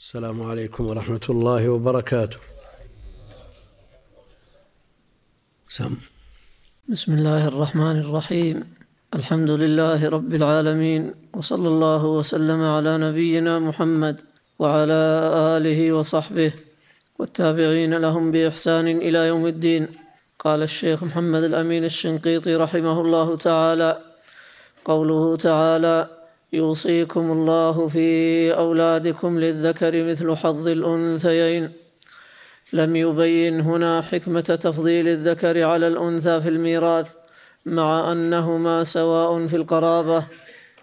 السلام عليكم ورحمة الله وبركاته. سم. بسم الله الرحمن الرحيم. الحمد لله رب العالمين وصلى الله وسلم على نبينا محمد وعلى آله وصحبه والتابعين لهم بإحسان إلى يوم الدين. قال الشيخ محمد الأمين الشنقيطي رحمه الله تعالى قوله تعالى يوصيكم الله في أولادكم للذكر مثل حظ الأنثيين. لم يبين هنا حكمة تفضيل الذكر على الأنثى في الميراث مع أنهما سواء في القرابة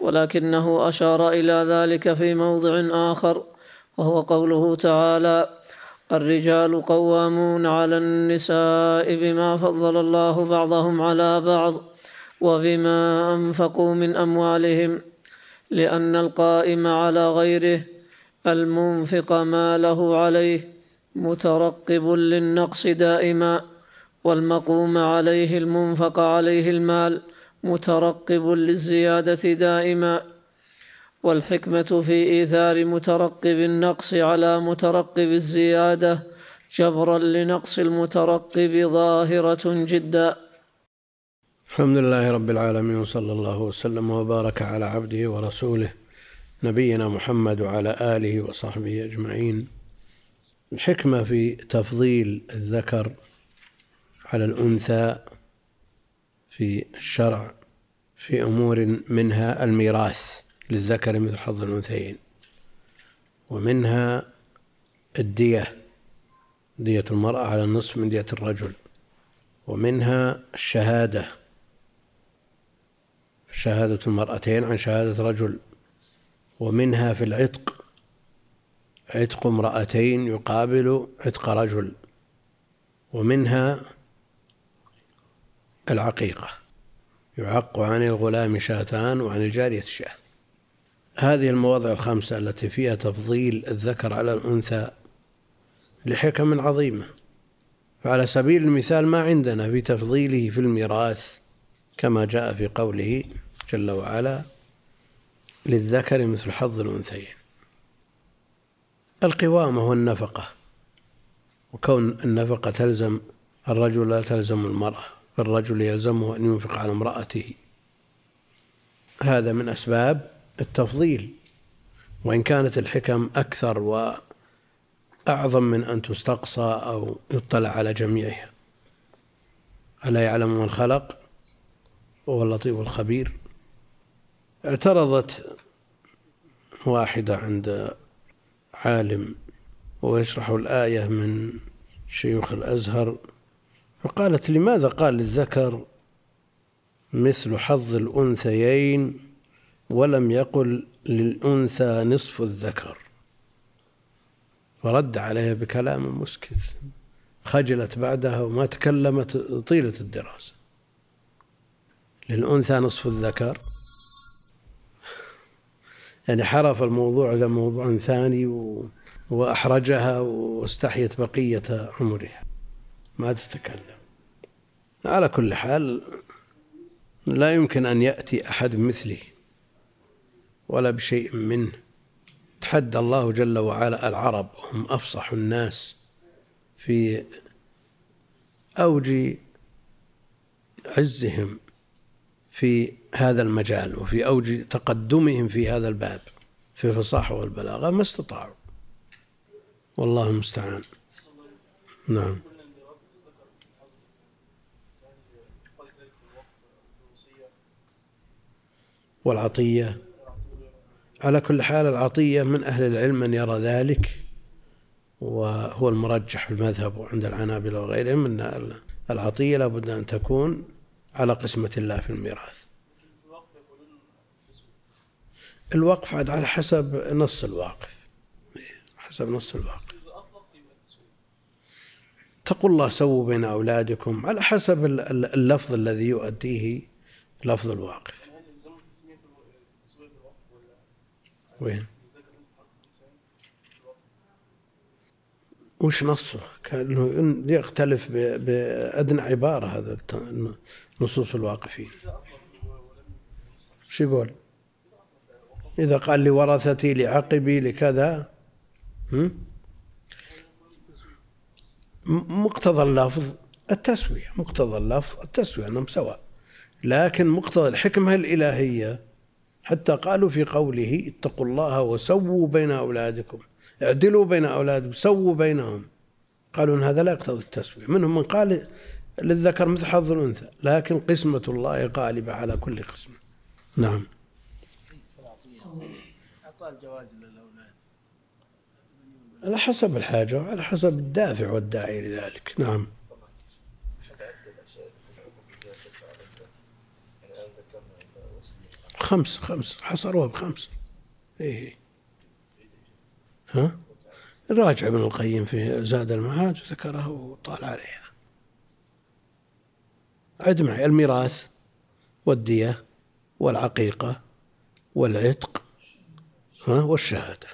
ولكنه أشار إلى ذلك في موضع آخر وهو قوله تعالى الرجال قوامون على النساء بما فضل الله بعضهم على بعض وبما أنفقوا من أموالهم. لأن القائم على غيره المنفق ما له عليه مترقب للنقص دائما والمقوم عليه المنفق عليه المال مترقب للزيادة دائما والحكمة في إيثار مترقب النقص على مترقب الزيادة جبرا لنقص المترقب ظاهرة جدا. الحمد لله رب العالمين وصلى الله وسلم وبارك على عبده ورسوله نبينا محمد وعلى آله وصحبه أجمعين. الحكمة في تفضيل الذكر على الأنثى في الشرع في أمور منها الميراث للذكر مثل حظ الأنثيين ومنها الدية دية المرأة على النصف من دية الرجل ومنها الشهادة شهادة المرأتين عن شهادة رجل ومنها في العتق. عتق امرأتين يقابل عتق رجل ومنها العقيقة. يعق عن الغلام شاتان وعن الجارية شاة. هذه المواضع الخمسة التي فيها تفضيل الذكر على الأنثى لحكم عظيمة فعلى سبيل المثال ما عندنا في تفضيله في الميراث كما جاء في قوله جل وعلا للذكر مثل حظ الأنثيين. القوامة والنفقة وكون النفقة تلزم الرجل لا تلزم المرأة فالرجل يلزمه أن ينفق على امرأته. هذا من أسباب التفضيل. وإن كانت الحكم أكثر وأعظم من أن تستقصى أو يطلع على جميعها. ألا يعلم من خلق؟ وهو اللطيف الخبير. اعترضت واحدة عند عالم ويشرح الآية من شيوخ الأزهر فقالت لماذا قال للذكر مثل حظ الأنثيين ولم يقل للأنثى نصف الذكر؟ فرد عليها بكلام مسكت خجلت بعدها وما تكلمت طيلة الدراسة. للأنثى نصف الذكر؟ يعني حرف الموضوع إلى موضوع ثاني وأحرجها واستحيت بقية عمرها. ما تتكلم. على كل حال لا يمكن أن يأتي أحد مثله ولا بشيء منه. تحدى الله جل وعلا العرب هم أفصح الناس في أوج عزهم في هذا المجال وفي أوج تقدمهم في هذا الباب في الفصاحة والبلاغة ما استطاعوا. والله المستعان. نعم. والعطية. على كل حال العطية من أهل العلم من يرى ذلك وهو المرجح في المذهب وعند العنابلة وغيرهم أن العطية لابد أن تكون على قسمة الله في الميراث. الوقف عاد على حسب نص الواقف. حسب نص الواقف. تقول الله سووا بين أولادكم على حسب اللفظ الذي يؤديه لفظ الواقف. وين؟ وش نصه؟ كان يختلف بأدنى عبارة هذا نصوص الواقفين. شو يقول؟ إذا قال لورثتي لعقبي لكذا مقتضى اللفظ التسوية مقتضى اللفظ التسوية أنهم سواء. لكن مقتضى الحكمة الإلهية حتى قالوا في قوله اتقوا الله وسووا بين أولادكم اعدلوا بين أولادكم سووا بينهم. قالوا أن هذا لا يقتضي التسوية. منهم من قال للذكر مثل حظ الأنثى لكن قسمة الله غالبة على كل قسم. نعم. الجواز للأولاد. على حسب الحاجة وعلى حسب الدافع والداعي لذلك. نعم. خمس خمس. حصروها بخمس. إيه. ها؟ راجع ابن القيم في زاد المعاد ذكره وطال عليها عد معي الميراث والدية والعقيقة والعتق ها والشهادة.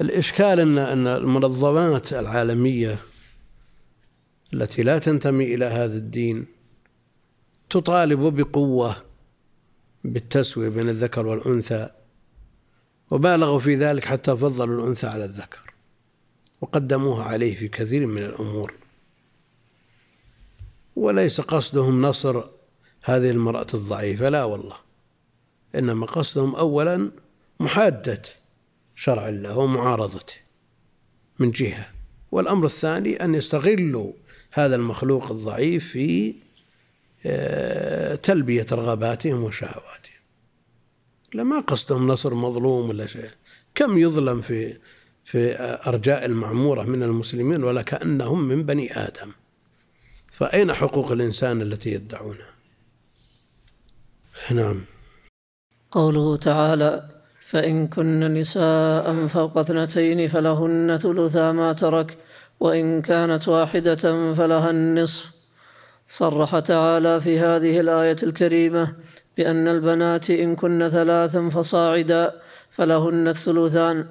الإشكال أن أن المنظمات العالمية التي لا تنتمي إلى هذا الدين تطالب بقوة بالتسوية بين الذكر والأنثى وبالغوا في ذلك حتى فضلوا الأنثى على الذكر وقدموها عليه في كثير من الأمور. وليس قصدهم نصر هذه المرأة الضعيفة لا والله. إنما قصدهم أولا محادة شرع الله ومعارضته من جهة والأمر الثاني أن يستغلوا هذا المخلوق الضعيف في آه، تلبية رغباتهم وشهواتهم. لما قصدهم نصر مظلوم ولا شيء كم يظلم في في أرجاء المعمورة من المسلمين ولا كأنهم من بني آدم. فأين حقوق الإنسان التي يدعونها نعم. قوله تعالى فإن كن نساء فوق اثنتين فلهن ثلثا ما ترك وإن كانت واحدة فلها النصف. صرح تعالى في هذه الآية الكريمة بأن البنات إن كن ثلاثا فصاعدا فلهن الثلثان.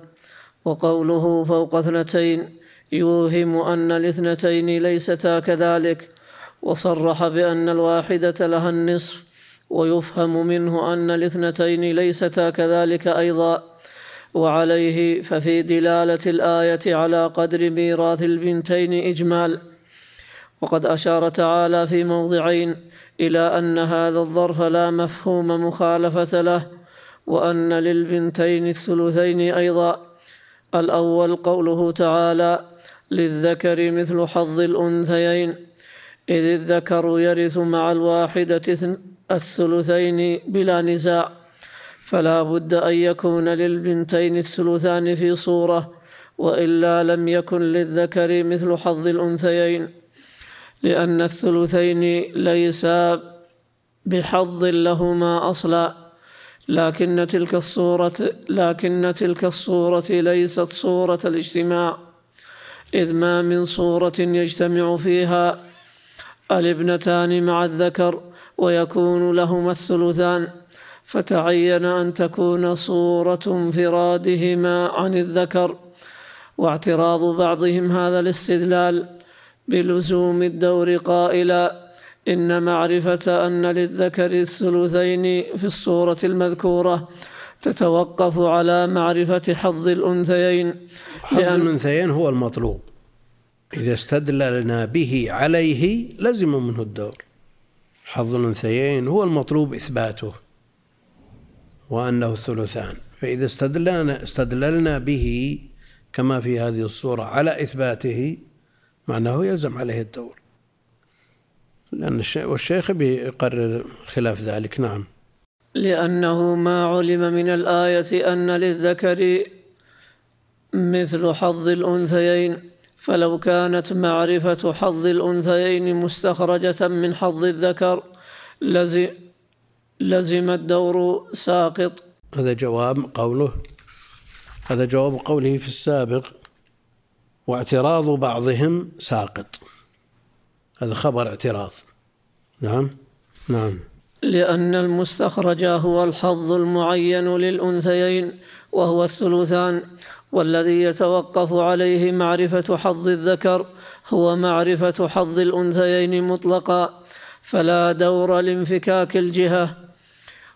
وقوله فوق اثنتين يوهم أن الاثنتين ليستا كذلك وصرح بأن الواحدة لها النصف ويفهم منه أن الاثنتين ليستا كذلك أيضا. وعليه ففي دلالة الآية على قدر ميراث البنتين إجمال. وقد أشار تعالى في موضعين إلى أن هذا الظرف لا مفهوم مخالفة له وأن للبنتين الثلثين أيضا. الأول قوله تعالى للذكر مثل حظ الأنثيين. إذ الذكر يرث مع الواحدة الثلثين بلا نزاع فلا بد أن يكون للبنتين الثلثان في صورة وإلا لم يكن للذكر مثل حظ الأنثيين لأن الثلثين ليسا بحظ لهما أصلا لكن تلك الصورة لكن تلك الصورة ليست صورة الاجتماع إذ ما من صورة يجتمع فيها الابنتان مع الذكر ويكون لهما الثلثان فتعين أن تكون صورة انفرادهما عن الذكر. واعتراض بعضهم هذا الاستدلال بلزوم الدور قائلا إن معرفة أن للذكر الثلثين في الصورة المذكورة تتوقف على معرفة حظ الأنثيين. حظ الأنثيين هو المطلوب. إذا استدللنا به عليه لزم منه الدور. حظ الأنثيين هو المطلوب إثباته وأنه الثلثان. فإذا استدللنا استدللنا به كما في هذه الصورة على إثباته معناه يلزم عليه الدور. لأن والشيخ بيقرر خلاف ذلك نعم. لأنه ما علم من الآية أن للذكر مثل حظ الأنثيين. فلو كانت معرفة حظ الأنثيين مستخرجة من حظ الذكر لزم, لزم الدور ساقط. هذا جواب قوله هذا جواب قوله في السابق واعتراض بعضهم ساقط. هذا خبر اعتراض. نعم نعم. لأن المستخرج هو الحظ المعين للأنثيين وهو الثلثان. والذي يتوقف عليه معرفة حظ الذكر هو معرفة حظ الأنثيين مطلقا فلا دور لانفكاك الجهة.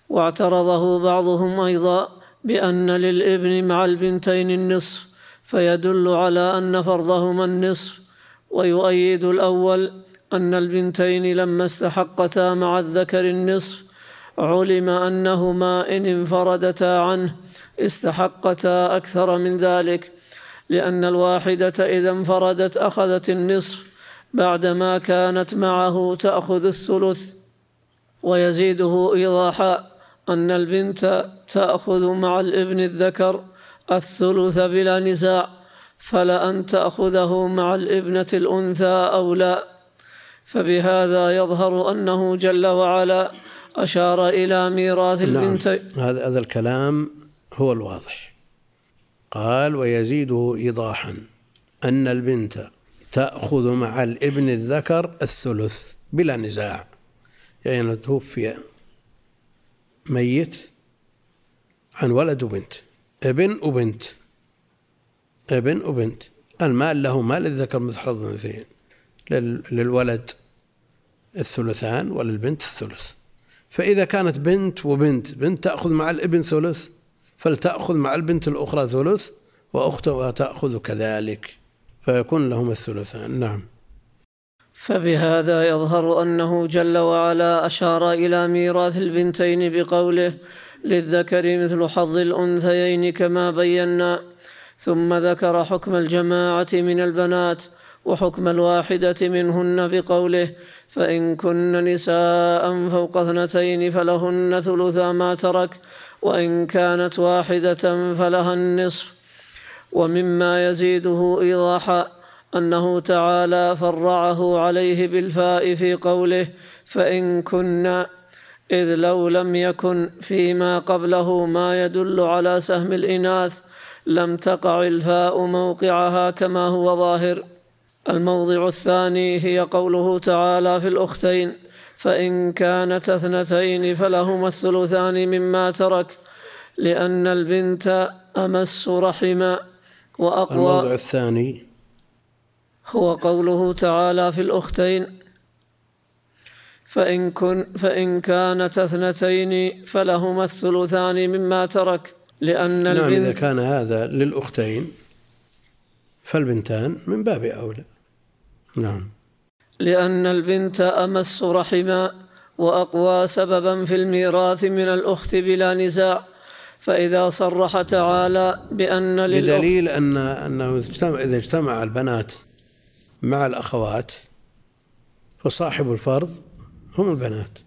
واعترضه بعضهم أيضا بأن للابن مع البنتين النصف فيدل على أن فرضهما النصف. ويؤيد الأول أن البنتين لما استحقتا مع الذكر النصف علم أنهما إن انفردتا عنه استحقتا أكثر من ذلك لأن الواحدة إذا انفردت أخذت النصف بعدما كانت معه تأخذ الثلث ويزيده إيضاحا أن البنت تأخذ مع الابن الذكر الثلث بلا نزاع فلأن تأخذه مع الابنة الأنثى أو لا. فبهذا يظهر أنه جل وعلا أشار إلى ميراث نعم. البنت هذا هذا الكلام هو الواضح. قال ويزيده إيضاحا أن البنت تأخذ مع الابن الذكر الثلث بلا نزاع. يعني توفي ميت عن ولد وبنت ابن وبنت ابن وبنت المال له مال الذكر مثل حظ الأنثيين للولد الثلثان وللبنت الثلث. فإذا كانت بنت وبنت بنت تأخذ مع الابن ثلث فلتأخذ مع البنت الأخرى ثلث وأختها تأخذ كذلك فيكون لهما الثلثان. نعم. فبهذا يظهر أنه جل وعلا أشار إلى ميراث البنتين بقوله للذكر مثل حظ الأنثيين كما بينا. ثم ذكر حكم الجماعة من البنات وحكم الواحدة منهن بقوله فإن كن نساء فوق اثنتين فلهن ثلثا ما ترك وإن كانت واحدة فلها النصف. ومما يزيده إيضاحا أنه تعالى فرعه عليه بالفاء في قوله فإن كنا إذ لو لم يكن فيما قبله ما يدل على سهم الإناث لم تقع الفاء موقعها كما هو ظاهر. الموضع الثاني هي قوله تعالى في الأختين فإن كانت اثنتين فلهما الثلثان مما ترك لأن البنت أمس رحما وأقوى. الموضع الثاني هو قوله تعالى في الأختين فإن, كن فإن كانت اثنتين فلهما الثلثان مما ترك لأن نعم البنت إذا كان هذا للأختين. فالبنتان من باب أولى. نعم. لأن البنت أمس رحما وأقوى سببا في الميراث من الأخت بلا نزاع فإذا صرح تعالى بأن للأخت بدليل أن أنه إذا اجتمع البنات مع الأخوات فصاحب الفرض هم البنات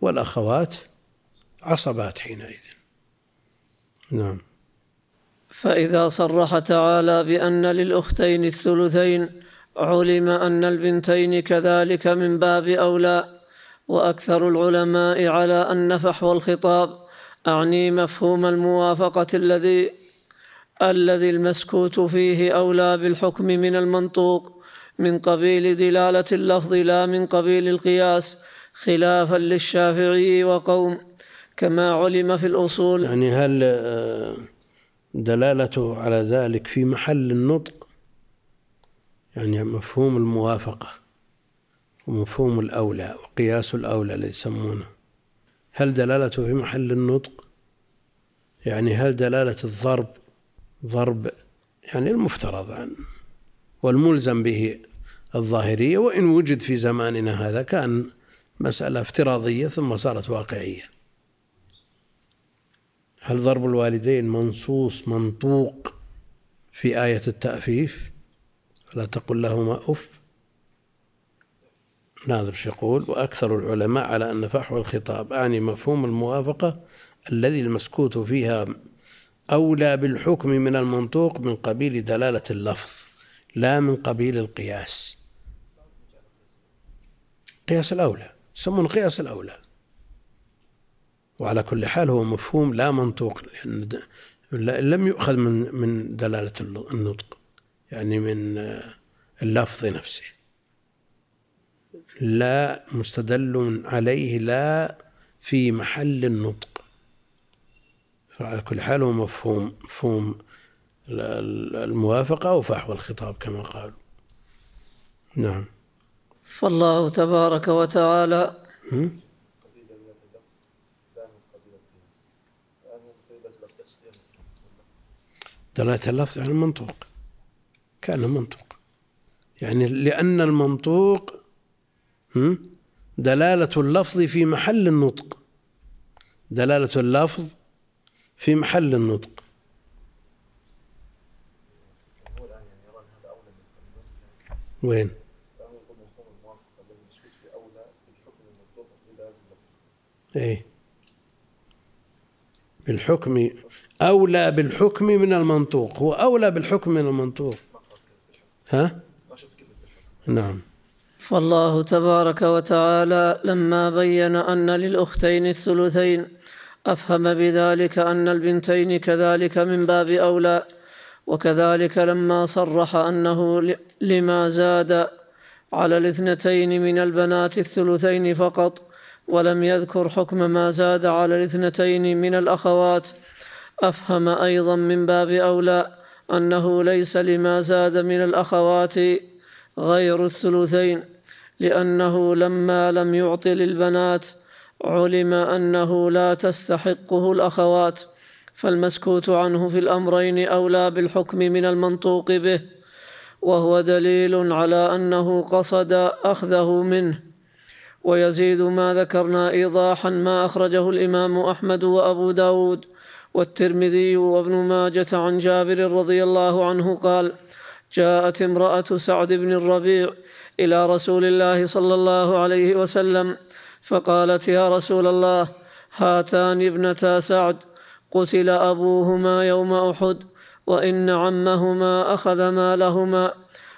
والأخوات عصبات حينئذ. نعم. فإذا صرح تعالى بأن للأختين الثلثين علم أن البنتين كذلك من باب أولى. وأكثر العلماء على أن فحوى الخطاب أعني مفهوم الموافقة الذي الذي المسكوت فيه أولى بالحكم من المنطوق من قبيل دلالة اللفظ لا من قبيل القياس خلافا للشافعي وقوم كما علم في الأصول. يعني هل آه، دلالته على ذلك في محل النطق يعني مفهوم الموافقة ومفهوم الأولى وقياس الأولى اللي يسمونه. هل دلالته في محل النطق؟ يعني هل دلالة الضرب ضرب يعني المفترض عن والملزم به الظاهرية وإن وجد في زماننا هذا كان مسألة افتراضية ثم صارت واقعية. هل ضرب الوالدين منصوص منطوق في آية التأفيف؟ فلا تقل لهما أف. ناظر يقول؟ وأكثر العلماء على أن فحوى الخطاب أعني مفهوم الموافقة الذي المسكوت فيها أولى بالحكم من المنطوق من قبيل دلالة اللفظ لا من قبيل القياس. قياس الأولى يسمونه قياس الأولى. وعلى كل حال هو مفهوم لا منطوق لأن لم يؤخذ من من دلالة النطق يعني من اللفظ نفسه. لا مستدل عليه لا في محل النطق. فعلى كل حال هو مفهوم مفهوم الموافقة وفحوى الخطاب كما قالوا. نعم. فالله تبارك وتعالى دلالة اللفظ يعني المنطوق كان منطوق. يعني لأن المنطوق دلالة اللفظ في محل النطق. دلالة اللفظ في محل النطق. وين؟ إيه. بالحكم أولى بالحكم من المنطوق. هو أولى بالحكم من المنطوق. ها؟ نعم. فالله تبارك وتعالى لما بين أن للأختين الثلثين أفهم بذلك أن البنتين كذلك من باب أولى وكذلك لما صرح أنه لما زاد على الاثنتين من البنات الثلثين فقط ولم يذكر حكم ما زاد على الاثنتين من الأخوات أفهم أيضا من باب أولى أنه ليس لما زاد من الأخوات غير الثلثين لأنه لما لم يعط للبنات علم أنه لا تستحقه الأخوات فالمسكوت عنه في الأمرين أولى بالحكم من المنطوق به وهو دليل على أنه قصد أخذه منه. ويزيد ما ذكرنا إيضاحا ما أخرجه الإمام أحمد وأبو داود والترمذي وابن ماجة عن جابر رضي الله عنه قال جاءت امرأة سعد بن الربيع إلى رسول الله صلى الله عليه وسلم فقالت يا رسول الله هاتان ابنتا سعد قتل أبوهما يوم أحد وإن عمهما أخذ مالهما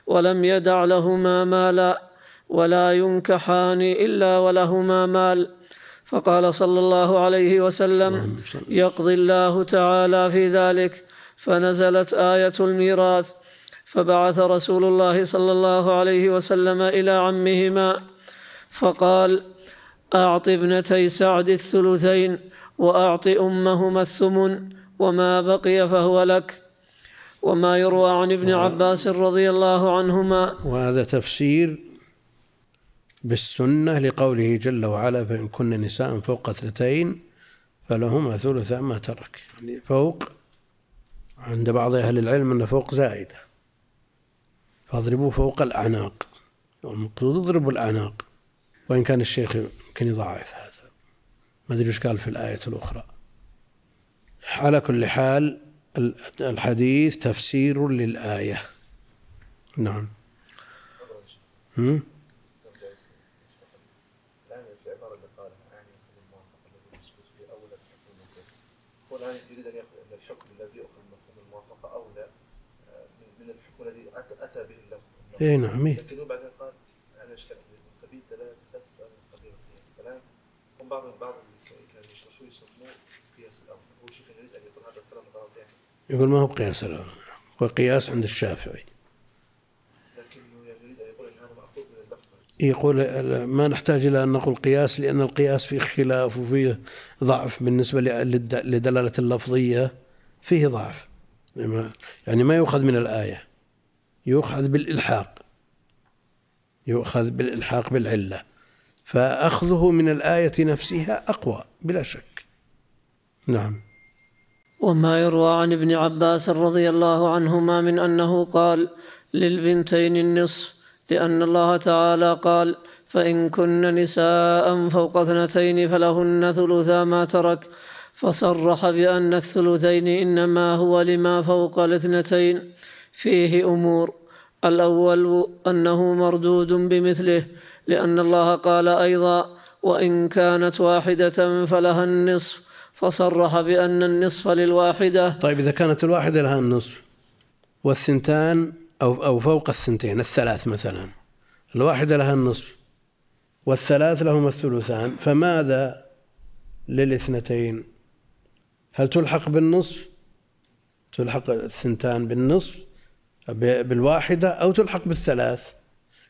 ولم يدع لهما مالا ولا ينكحان إلا ولهما مال. فقال صلى الله عليه وسلم يقضي الله تعالى في ذلك. فنزلت آية الميراث فبعث رسول الله صلى الله عليه وسلم إلى عمهما فقال أعط ابنتي سعد الثلثين وأعط أمهما الثمن وما بقي فهو لك. وما يروى عن ابن عباس رضي الله عنهما. وهذا تفسير بالسنة لقوله جل وعلا فإن كن نساء فوق اثنتين فلهما ثلث ما ترك. يعني فوق عند بعض أهل العلم أن فوق زائدة. فاضربوا فوق الأعناق. المقصود اضربوا الأعناق. وإن كان الشيخ يمكن يضعف هذا. ما أدري إيش قال في الآية الأخرى. على كل حال الحديث تفسير للآية. نعم. هم؟ اي نعم لكن هو بعدين قال أنا اشكال قبيل اللفظ قبيل قياس الكلام. هم بعض بعض كانوا يشرحوا يسموه قياس الأول هو شيخ يريد أن يقول هذا الكلام غلط يعني. يقول ما هو قياس الأول هو قياس عند الشافعي لكنه يعني يريد ان يقول ان هذا ماخوذ من اللفظ يقول ما نحتاج إلى أن نقول قياس لأن القياس فيه خلاف وفيه ضعف بالنسبة لدلالة اللفظية فيه ضعف. يعني ما يؤخذ من الآية يؤخذ بالإلحاق يؤخذ بالإلحاق بالعلة. فأخذه من الآية نفسها أقوى بلا شك. نعم. وما يروى عن ابن عباس رضي الله عنهما من أنه قال للبنتين النصف لأن الله تعالى قال فإن كن نساء فوق اثنتين فلهن ثلثا ما ترك فصرح بأن الثلثين إنما هو لما فوق الاثنتين فيه أمور. الأول أنه مردود بمثله لأن الله قال أيضا وإن كانت واحدة فلها النصف فصرح بأن النصف للواحدة. طيب إذا كانت الواحدة لها النصف والثنتان أو أو فوق الثنتين الثلاث مثلا. الواحدة لها النصف والثلاث لهما الثلثان. فماذا للاثنتين؟ هل تلحق بالنصف؟ تلحق الثنتان بالنصف بالواحدة أو تلحق بالثلاث؟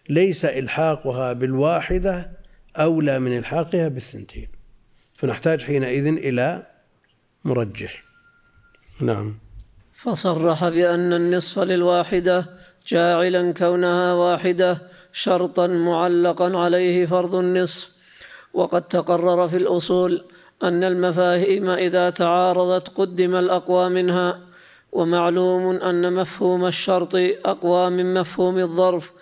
ليس إلحاقها بالواحدة أولى من إلحاقها بالثنتين. فنحتاج حينئذ إلى مرجح. نعم. فصرح بأن النصف للواحدة جاعلا كونها واحدة شرطا معلقا عليه فرض النصف. وقد تقرر في الأصول أن المفاهيم إذا تعارضت قدم الأقوى منها. ومعلوم أن مفهوم الشرط أقوى من مفهوم الظرف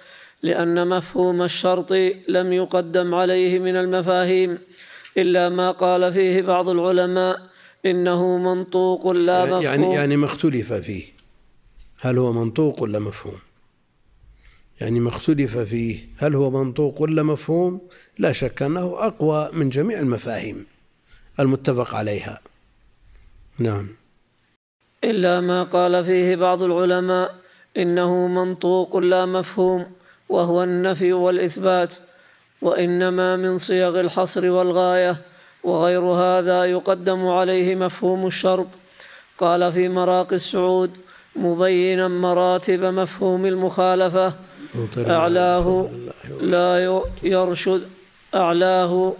لأن مفهوم الشرط لم يقدم عليه من المفاهيم. إلا ما قال فيه بعض العلماء إنه منطوق لا مفهوم. يعني يعني ما اختلف فيه. هل هو منطوق ولا مفهوم؟ يعني ما اختلف فيه. هل هو منطوق ولا مفهوم؟ لا شك أنه أقوى من جميع المفاهيم المتفق عليها. نعم. إلا ما قال فيه بعض العلماء إنه منطوق لا مفهوم وهو النفي والإثبات وإنما من صيغ الحصر والغاية وغير هذا يقدم عليه مفهوم الشرط. قال في مراقي السعود مبينا مراتب مفهوم المخالفة أعلاه لا يرشد أعلاه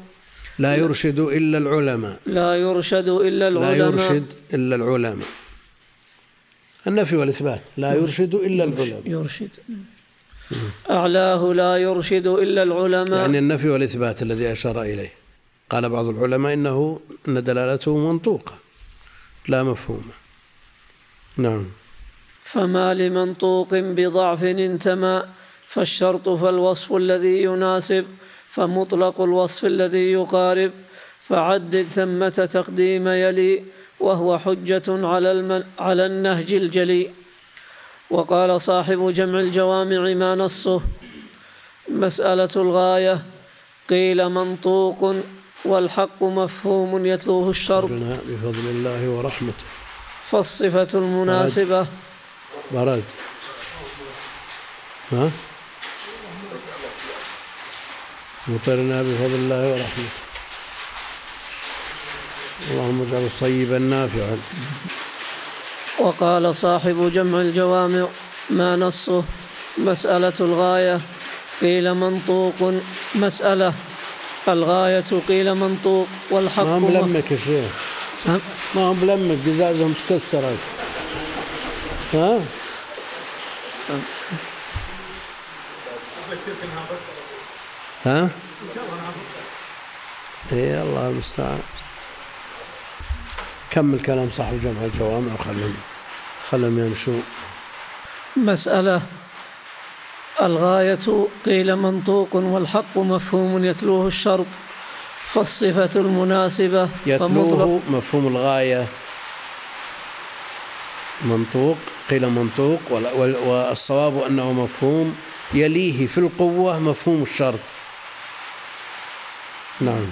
لا يرشد إلا العلماء. لا يرشد إلا لا العلماء. يرشد إلا العلماء. النفي والإثبات. لا يرشد إلا العلماء. يرشد. أعلاه لا يرشد إلا العلماء. يعني النفي والإثبات الذي أشار إليه. قال بعض العلماء إنه إن دلالته منطوقة. لا مفهومة. نعم. فما لمنطوق بضعف انتمى فالشرط فالوصف الذي يناسب فمطلق الوصف الذي يقارب. فعدد ثمة تقديم يلي وهو حجة على المن على النهج الجلي. وقال صاحب جمع الجوامع ما نصه. مسألة الغاية قيل منطوق والحق مفهوم يتلوه الشرط. بفضل الله ورحمته. فالصفة المناسبة. برد ها؟ مطرنا بفضل الله ورحمته. اللهم اجعله صيبا نافعا وقال صاحب جمع الجوامع ما نصه؟ مسألة الغاية. قيل منطوق مسألة. الغاية قيل منطوق والحق ما هم ملمك يا شيخ؟ ما هم ملمك قزازهم تكسرت ها؟ ها؟ اي الله المستعان. كمل كلام صاحب جمع الجوامع وخلهم خلهم يمشوا. مسألة الغاية قيل منطوق والحق مفهوم يتلوه الشرط فالصفة المناسبة يتلوه مفهوم الغاية منطوق قيل منطوق وال- وال- والصواب أنه مفهوم يليه في القوة مفهوم الشرط. نعم.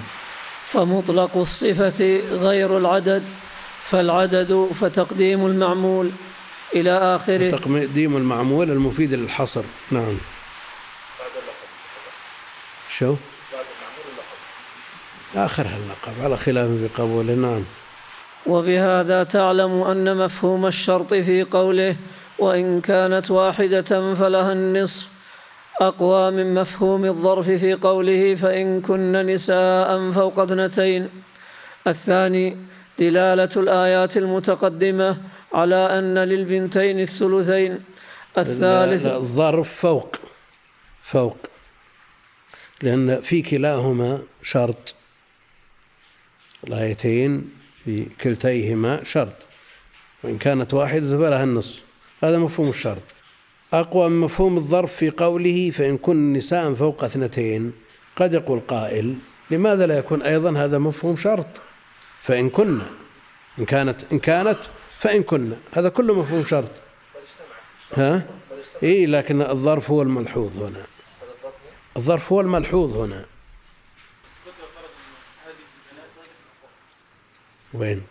فمطلق الصفة غير العدد فالعدد فتقديم المعمول إلى آخره. تقديم المعمول المفيد للحصر. نعم. شو؟ آخرها اللقب على خلاف في قبوله. نعم. وبهذا تعلم أن مفهوم الشرط في قوله وإن كانت واحدة فلها النصف أقوى من مفهوم الظرف في قوله فإن كن نساء فوق اثنتين. الثاني دلالة الآيات المتقدمة على أن للبنتين الثلثين. الثالث الظرف فوق فوق. لأن في كلاهما شرط. الآيتين في كلتيهما شرط وإن كانت واحدة فلها النصف هذا مفهوم الشرط. أقوى من مفهوم الظرف في قوله فإن كن نساء فوق اثنتين قد يقول قائل لماذا لا يكون أيضا هذا مفهوم شرط؟ فإن كن إن كانت إن كانت فإن كن هذا كله مفهوم شرط. ها؟ اي لكن الظرف هو الملحوظ هنا. الظرف هو الملحوظ هنا. وين؟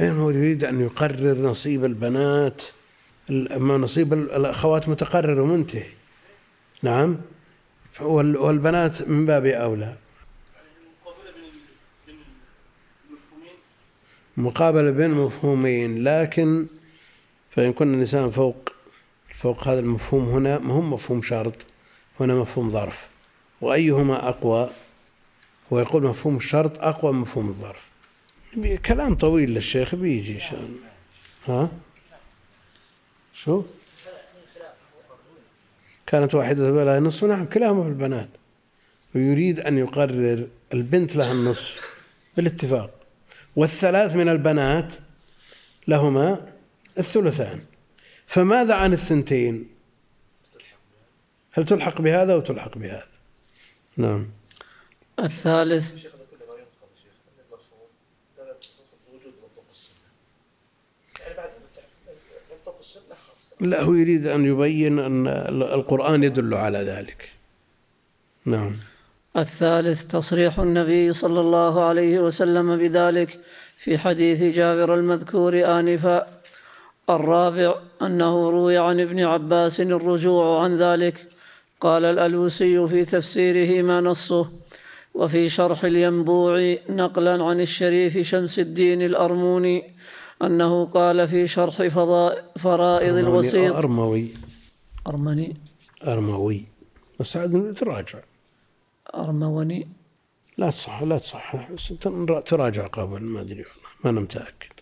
هو يريد أن يقرر نصيب البنات أما نصيب الأخوات متقرر ومنتهي. نعم؟ وال- والبنات من باب أولى. مقابلة بين مفهومين لكن فإن كنا نساء فوق فوق هذا المفهوم هنا ما هو مفهوم شرط هنا مفهوم ظرف. وأيهما أقوى؟ هو يقول مفهوم الشرط أقوى من مفهوم الظرف. كلام طويل للشيخ بيجي إن شاء الله. ها؟ شو؟ كانت واحدة لها نصف. نعم كلاهما في البنات. ويريد أن يقرر البنت لها النصف بالاتفاق. والثلاث من البنات لهما الثلثان. فماذا عن الثنتين؟ هل تلحق بهذا أو تلحق بهذا؟ نعم. الثالث. لا هو يريد أن يبين أن القرآن يدل على ذلك. نعم. الثالث. تصريح النبي صلى الله عليه وسلم بذلك في حديث جابر المذكور آنفا. الرابع أنه روي عن ابن عباس الرجوع عن ذلك. قال الألوسي في تفسيره ما نصه وفي شرح الينبوع نقلا عن الشريف شمس الدين الأرموني أنه قال في شرح فرائض الوسيط. أرموي. أرمني أرموي. بس عاد تراجع. أرموني. لا تصح لا تصح. تراجع قبل ما أدري. والله ما أنا متأكد.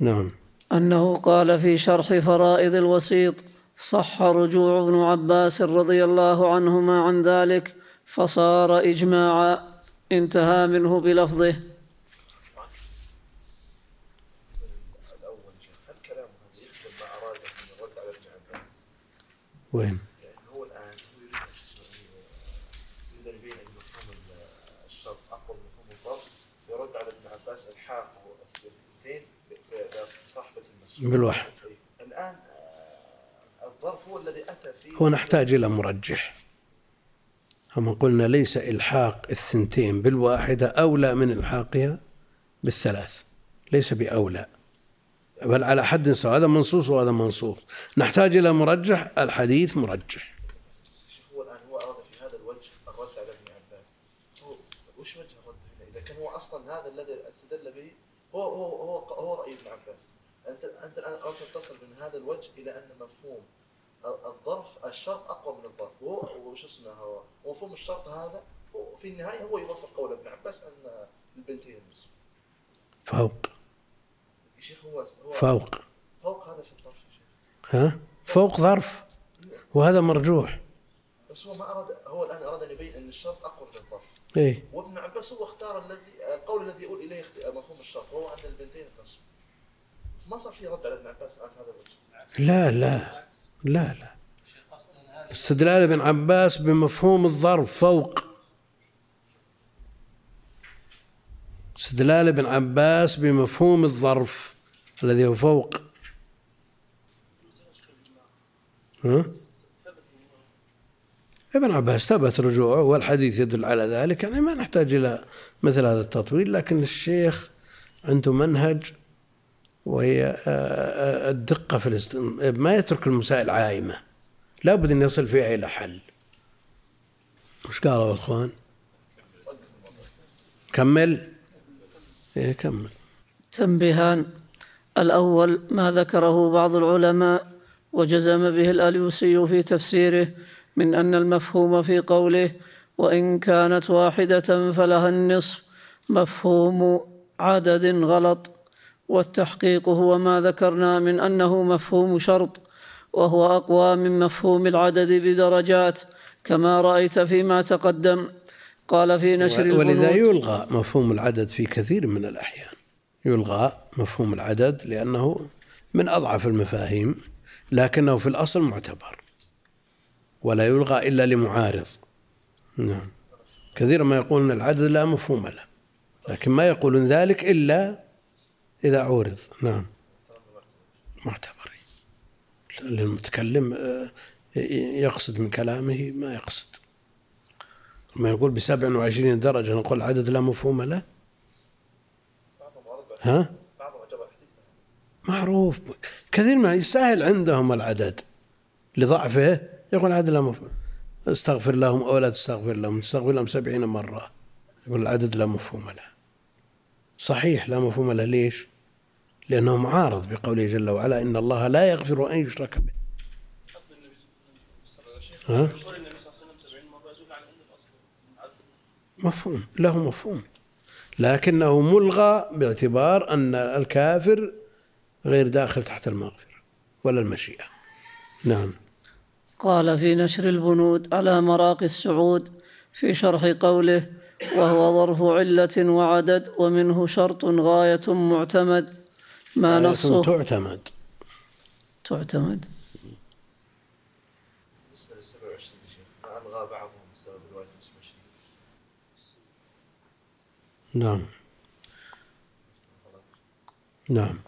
نعم. أنه قال في شرح فرائض الوسيط صح رجوع ابن عباس رضي الله عنهما عن ذلك فصار إجماعا انتهى منه بلفظه؟ وين يعني هو الآن هو يريد شو اسمه يريد أن يبين ان مفهوم ال- الشرط اقوى من مفهوم الضرب يرد على ابن عباس الحاقه بالواحد. هو نحتاج إلى مرجح. أما قلنا ليس إلحاق الثنتين بالواحدة أولى من إلحاقها بالثلاث ليس بأولى. بل على حد سواء هذا منصوص وهذا منصوص. نحتاج إلى مرجح الحديث مرجح. هو الان هو اراد في هذا الوجه الرد على ابن عباس هو وش وجه الرد؟ اذا كان هو أصلا هذا الذي استدل به هو هو هو هو رأي ابن عباس. أنت أنت الآن أردت أن تصل من هذا الوجه إلى أن مفهوم الظرف الشرط أقوى من الظرف. وهو وش اسمه هو؟ ومفهوم الشرط هذا. في النهاية هو يوافق قول ابن عباس أن البنتين النصف فوق. يا شيخ هو هو فوق. فوق هذا في الظرف يا شيخ. ها؟ فوق ظرف. وهذا مرجوح. بس هو ما اراد هو الآن أراد أن يبين أن الشرط أقوى من الظرف. إيه. وابن عباس هو اختار الذي القول الذي يقول إليه مفهوم الشرط وهو أن البنتين النصف ما صار في رد على ابن عباس في هذا الوجه؟ لا لا. لا لا. استدلال ابن عباس بمفهوم الظرف فوق. استدلال ابن عباس بمفهوم الظرف الذي هو فوق. ها؟ ابن عباس ثبت رجوعه والحديث يدل على ذلك يعني ما نحتاج إلى مثل هذا التطويل لكن الشيخ عنده منهج وهي آه، آه، الدقة في الاستن... ما يترك المسائل عايمة. لابد أن يصل فيها إلى حل. وش قالوا الأخوان كمل. إيه كمل. تنبيهان. الأول ما ذكره بعض العلماء وجزم به الأليوسي في تفسيره من أن المفهوم في قوله وإن كانت واحدة فلها النصف مفهوم عدد غلط. والتحقيق هو ما ذكرنا من أنه مفهوم شرط وهو أقوى من مفهوم العدد بدرجات كما رأيت فيما تقدم. قال في نشر ولذا يلغى مفهوم العدد في كثير من الأحيان. يلغى مفهوم العدد لأنه من أضعف المفاهيم لكنه في الأصل معتبر ولا يلغى إلا لمعارض. نعم. كثيرا ما يقولون العدد لا مفهوم له لكن ما يقولون ذلك إلا إذا عورض. نعم. معتبر. للمتكلم آه، يقصد من كلامه ما يقصد. ما يقول بسبع وعشرين درجة نقول عدد لا مفهوم له. ها؟ معروف. كثير من يسهل عندهم العدد. لضعفه يقول عدد لا مفهوم. استغفر لهم أو لا تستغفر لهم تستغفر لهم سبعين مرة. يقول العدد لا مفهوم له. صحيح لا مفهوم له ليش؟ لأنه معارض بقوله جل وعلا إن الله لا يغفر أن يشرك به. ها؟ مفهوم له مفهوم. لكنه ملغى باعتبار أن الكافر غير داخل تحت المغفرة ولا المشيئة. نعم. قال في نشر البنود على مراقي السعود؟ في شرح قوله وهو ظرف علة وعدد ومنه شرط غاية معتمد. ما نصه؟ تعتمد. تعتمد. بالنسبة لل 27 يا شيخ ما ألغى بعضهم بسبب رواية 25 نعم. نعم.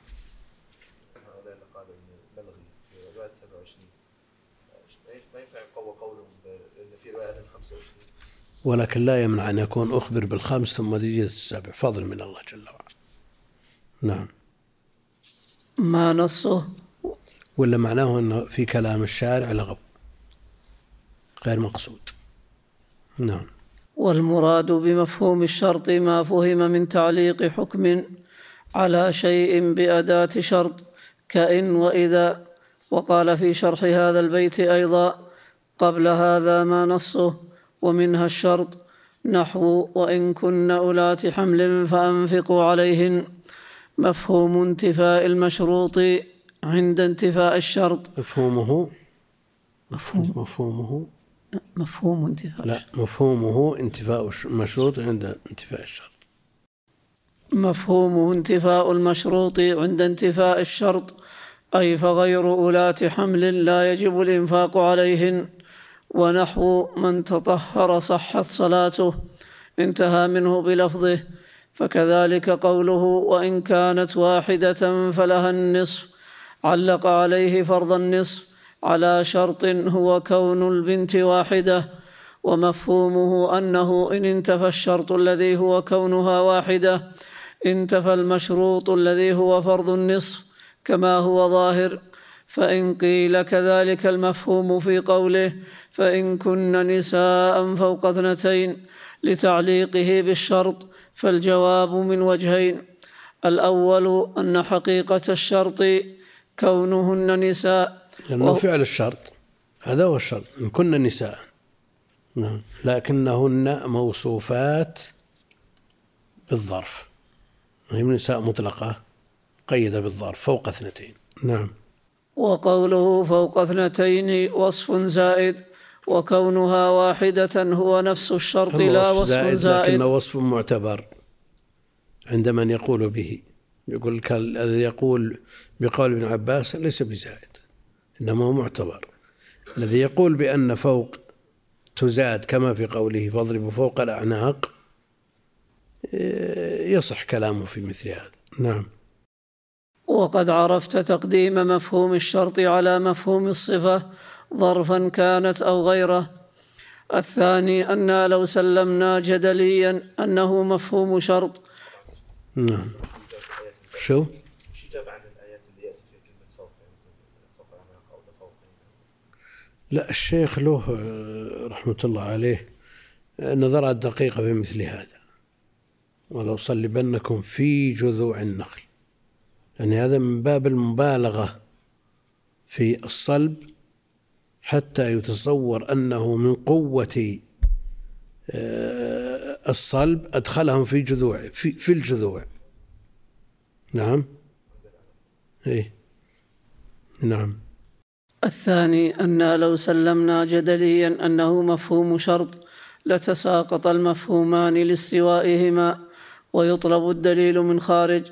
هؤلاء اللي قالوا إن نلغي في رواية 27 ما ينفع يقوى قولهم لأن في رواية 25 ولكن لا يمنع أن يكون أخبر بالخمس ثم تجد السابع. فضل من الله جل وعلا. نعم. ما نصه؟ ولا معناه أنه في كلام الشارع لغو. غير مقصود. نعم. والمراد بمفهوم الشرط ما فهم من تعليق حكم على شيء بأداة شرط كإن وإذا. وقال في شرح هذا البيت أيضا قبل هذا ما نصه؟ ومنها الشرط نحو وإن كن أولات حمل فأنفقوا عليهن. مفهوم انتفاء المشروط عند انتفاء الشرط. مفهومه؟ مفهوم. مفهومه؟ مفهوم انتفاء لا مفهومه انتفاء المشروط عند انتفاء الشرط. مفهومه انتفاء المشروط عند انتفاء الشرط. أي فغير أولاة حمل لا يجب الإنفاق عليهن. ونحو من تطهر صحت صلاته انتهى منه بلفظه. فكذلك قوله وإن كانت واحدة فلها النصف. علق عليه فرض النصف. على شرط هو كون البنت واحدة. ومفهومه أنه إن انتفى الشرط الذي هو كونها واحدة انتفى المشروط الذي هو فرض النصف كما هو ظاهر. فإن قيل كذلك المفهوم في قوله فإن كن نساء فوق اثنتين لتعليقه بالشرط فالجواب من وجهين. الأول أن حقيقة الشرط كونهن نساء. لأنه وهو- فعل الشرط. هذا هو الشرط. إن كن نساء. نعم. لكنهن موصوفات بالظرف. هي نساء مطلقة قيد بالظرف فوق اثنتين. نعم. وقوله فوق اثنتين وصف زائد. وكونها واحدة هو نفس الشرط لا وصف زائد زائد. لكنه وصف معتبر عند من يقول به. يقول الذي يقول بقول ابن عباس ليس بزائد إنما هو معتبر. الذي يقول بأن فوق تزاد كما في قوله فاضربوا فوق الأعناق إيه، يصح كلامه في مثل هذا. نعم. وقد عرفت تقديم مفهوم الشرط على مفهوم الصفة ظرفا كانت أو غيره. الثاني أن لو سلمنا جدليا أنه مفهوم شرط. نعم. شو؟ لا الشيخ له آه، رحمة الله عليه نظرات دقيقة في مثل هذا. ولو صلبنكم في جذوع النخل. يعني هذا من باب المبالغة في الصلب حتى يتصور أنه من قوة آه، الصلب أدخلهم في جذوع في, في الجذوع. نعم. إيه. نعم. الثاني أن لو سلمنا جدليا أنه مفهوم شرط لتساقط المفهومان لاستوائهما ويطلب الدليل من خارج.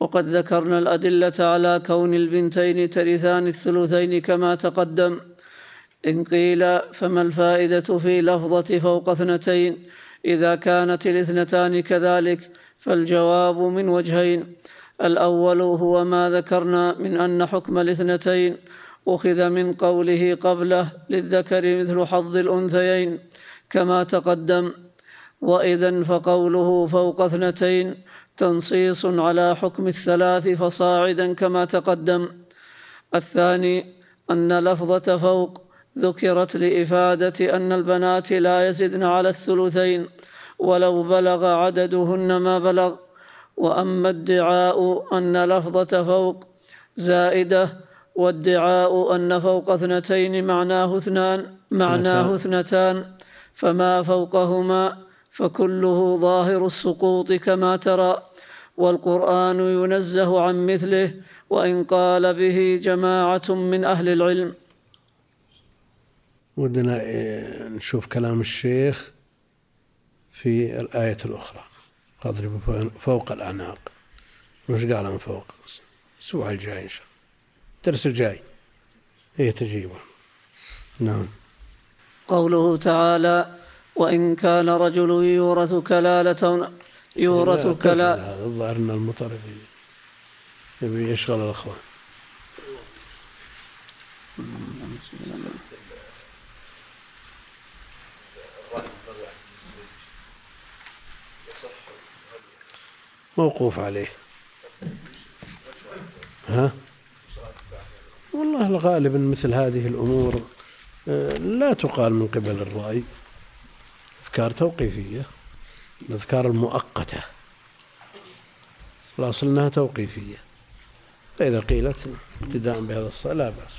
وقد ذكرنا الأدلة على كون البنتين ترثان الثلثين كما تقدم. إن قيل فما الفائدة في لفظة فوق اثنتين؟ إذا كانت الاثنتان كذلك فالجواب من وجهين. الأول هو ما ذكرنا من أن حكم الاثنتين أخذ من قوله قبله للذكر مثل حظ الأنثيين كما تقدم. وإذا فقوله فوق اثنتين تنصيص على حكم الثلاث فصاعدا كما تقدم. الثاني أن لفظة فوق ذكرت لإفادة أن البنات لا يزدن على الثلثين ولو بلغ عددهن ما بلغ. وأما ادعاء أن لفظة فوق زائدة وادعاء أن فوق اثنتين معناه اثنان معناه اثنتان. فما فوقهما فكله ظاهر السقوط كما ترى. والقرآن ينزه عن مثله وإن قال به جماعة من أهل العلم. ودنا إيه، نشوف كلام الشيخ في الآية الأخرى. فاضربوا فوق الأعناق. وش قال من فوق؟ الأسبوع الجاي إن شاء الله. الدرس الجاي. هي تجيبه. نعم. قوله تعالى وإن كان رجل يورث كلالة يورث كلالة الظاهر أن المطر يبي يشغل الأخوان. موقوف عليه. ها؟ والله الغالب إن مثل هذه الأمور آه، لا تقال من قبل الرأي. أذكار توقيفية الاذكار المؤقتة. الاصل إنها توقيفية. فإذا قيلت ابتداء بهذا الصلاه لا بأس.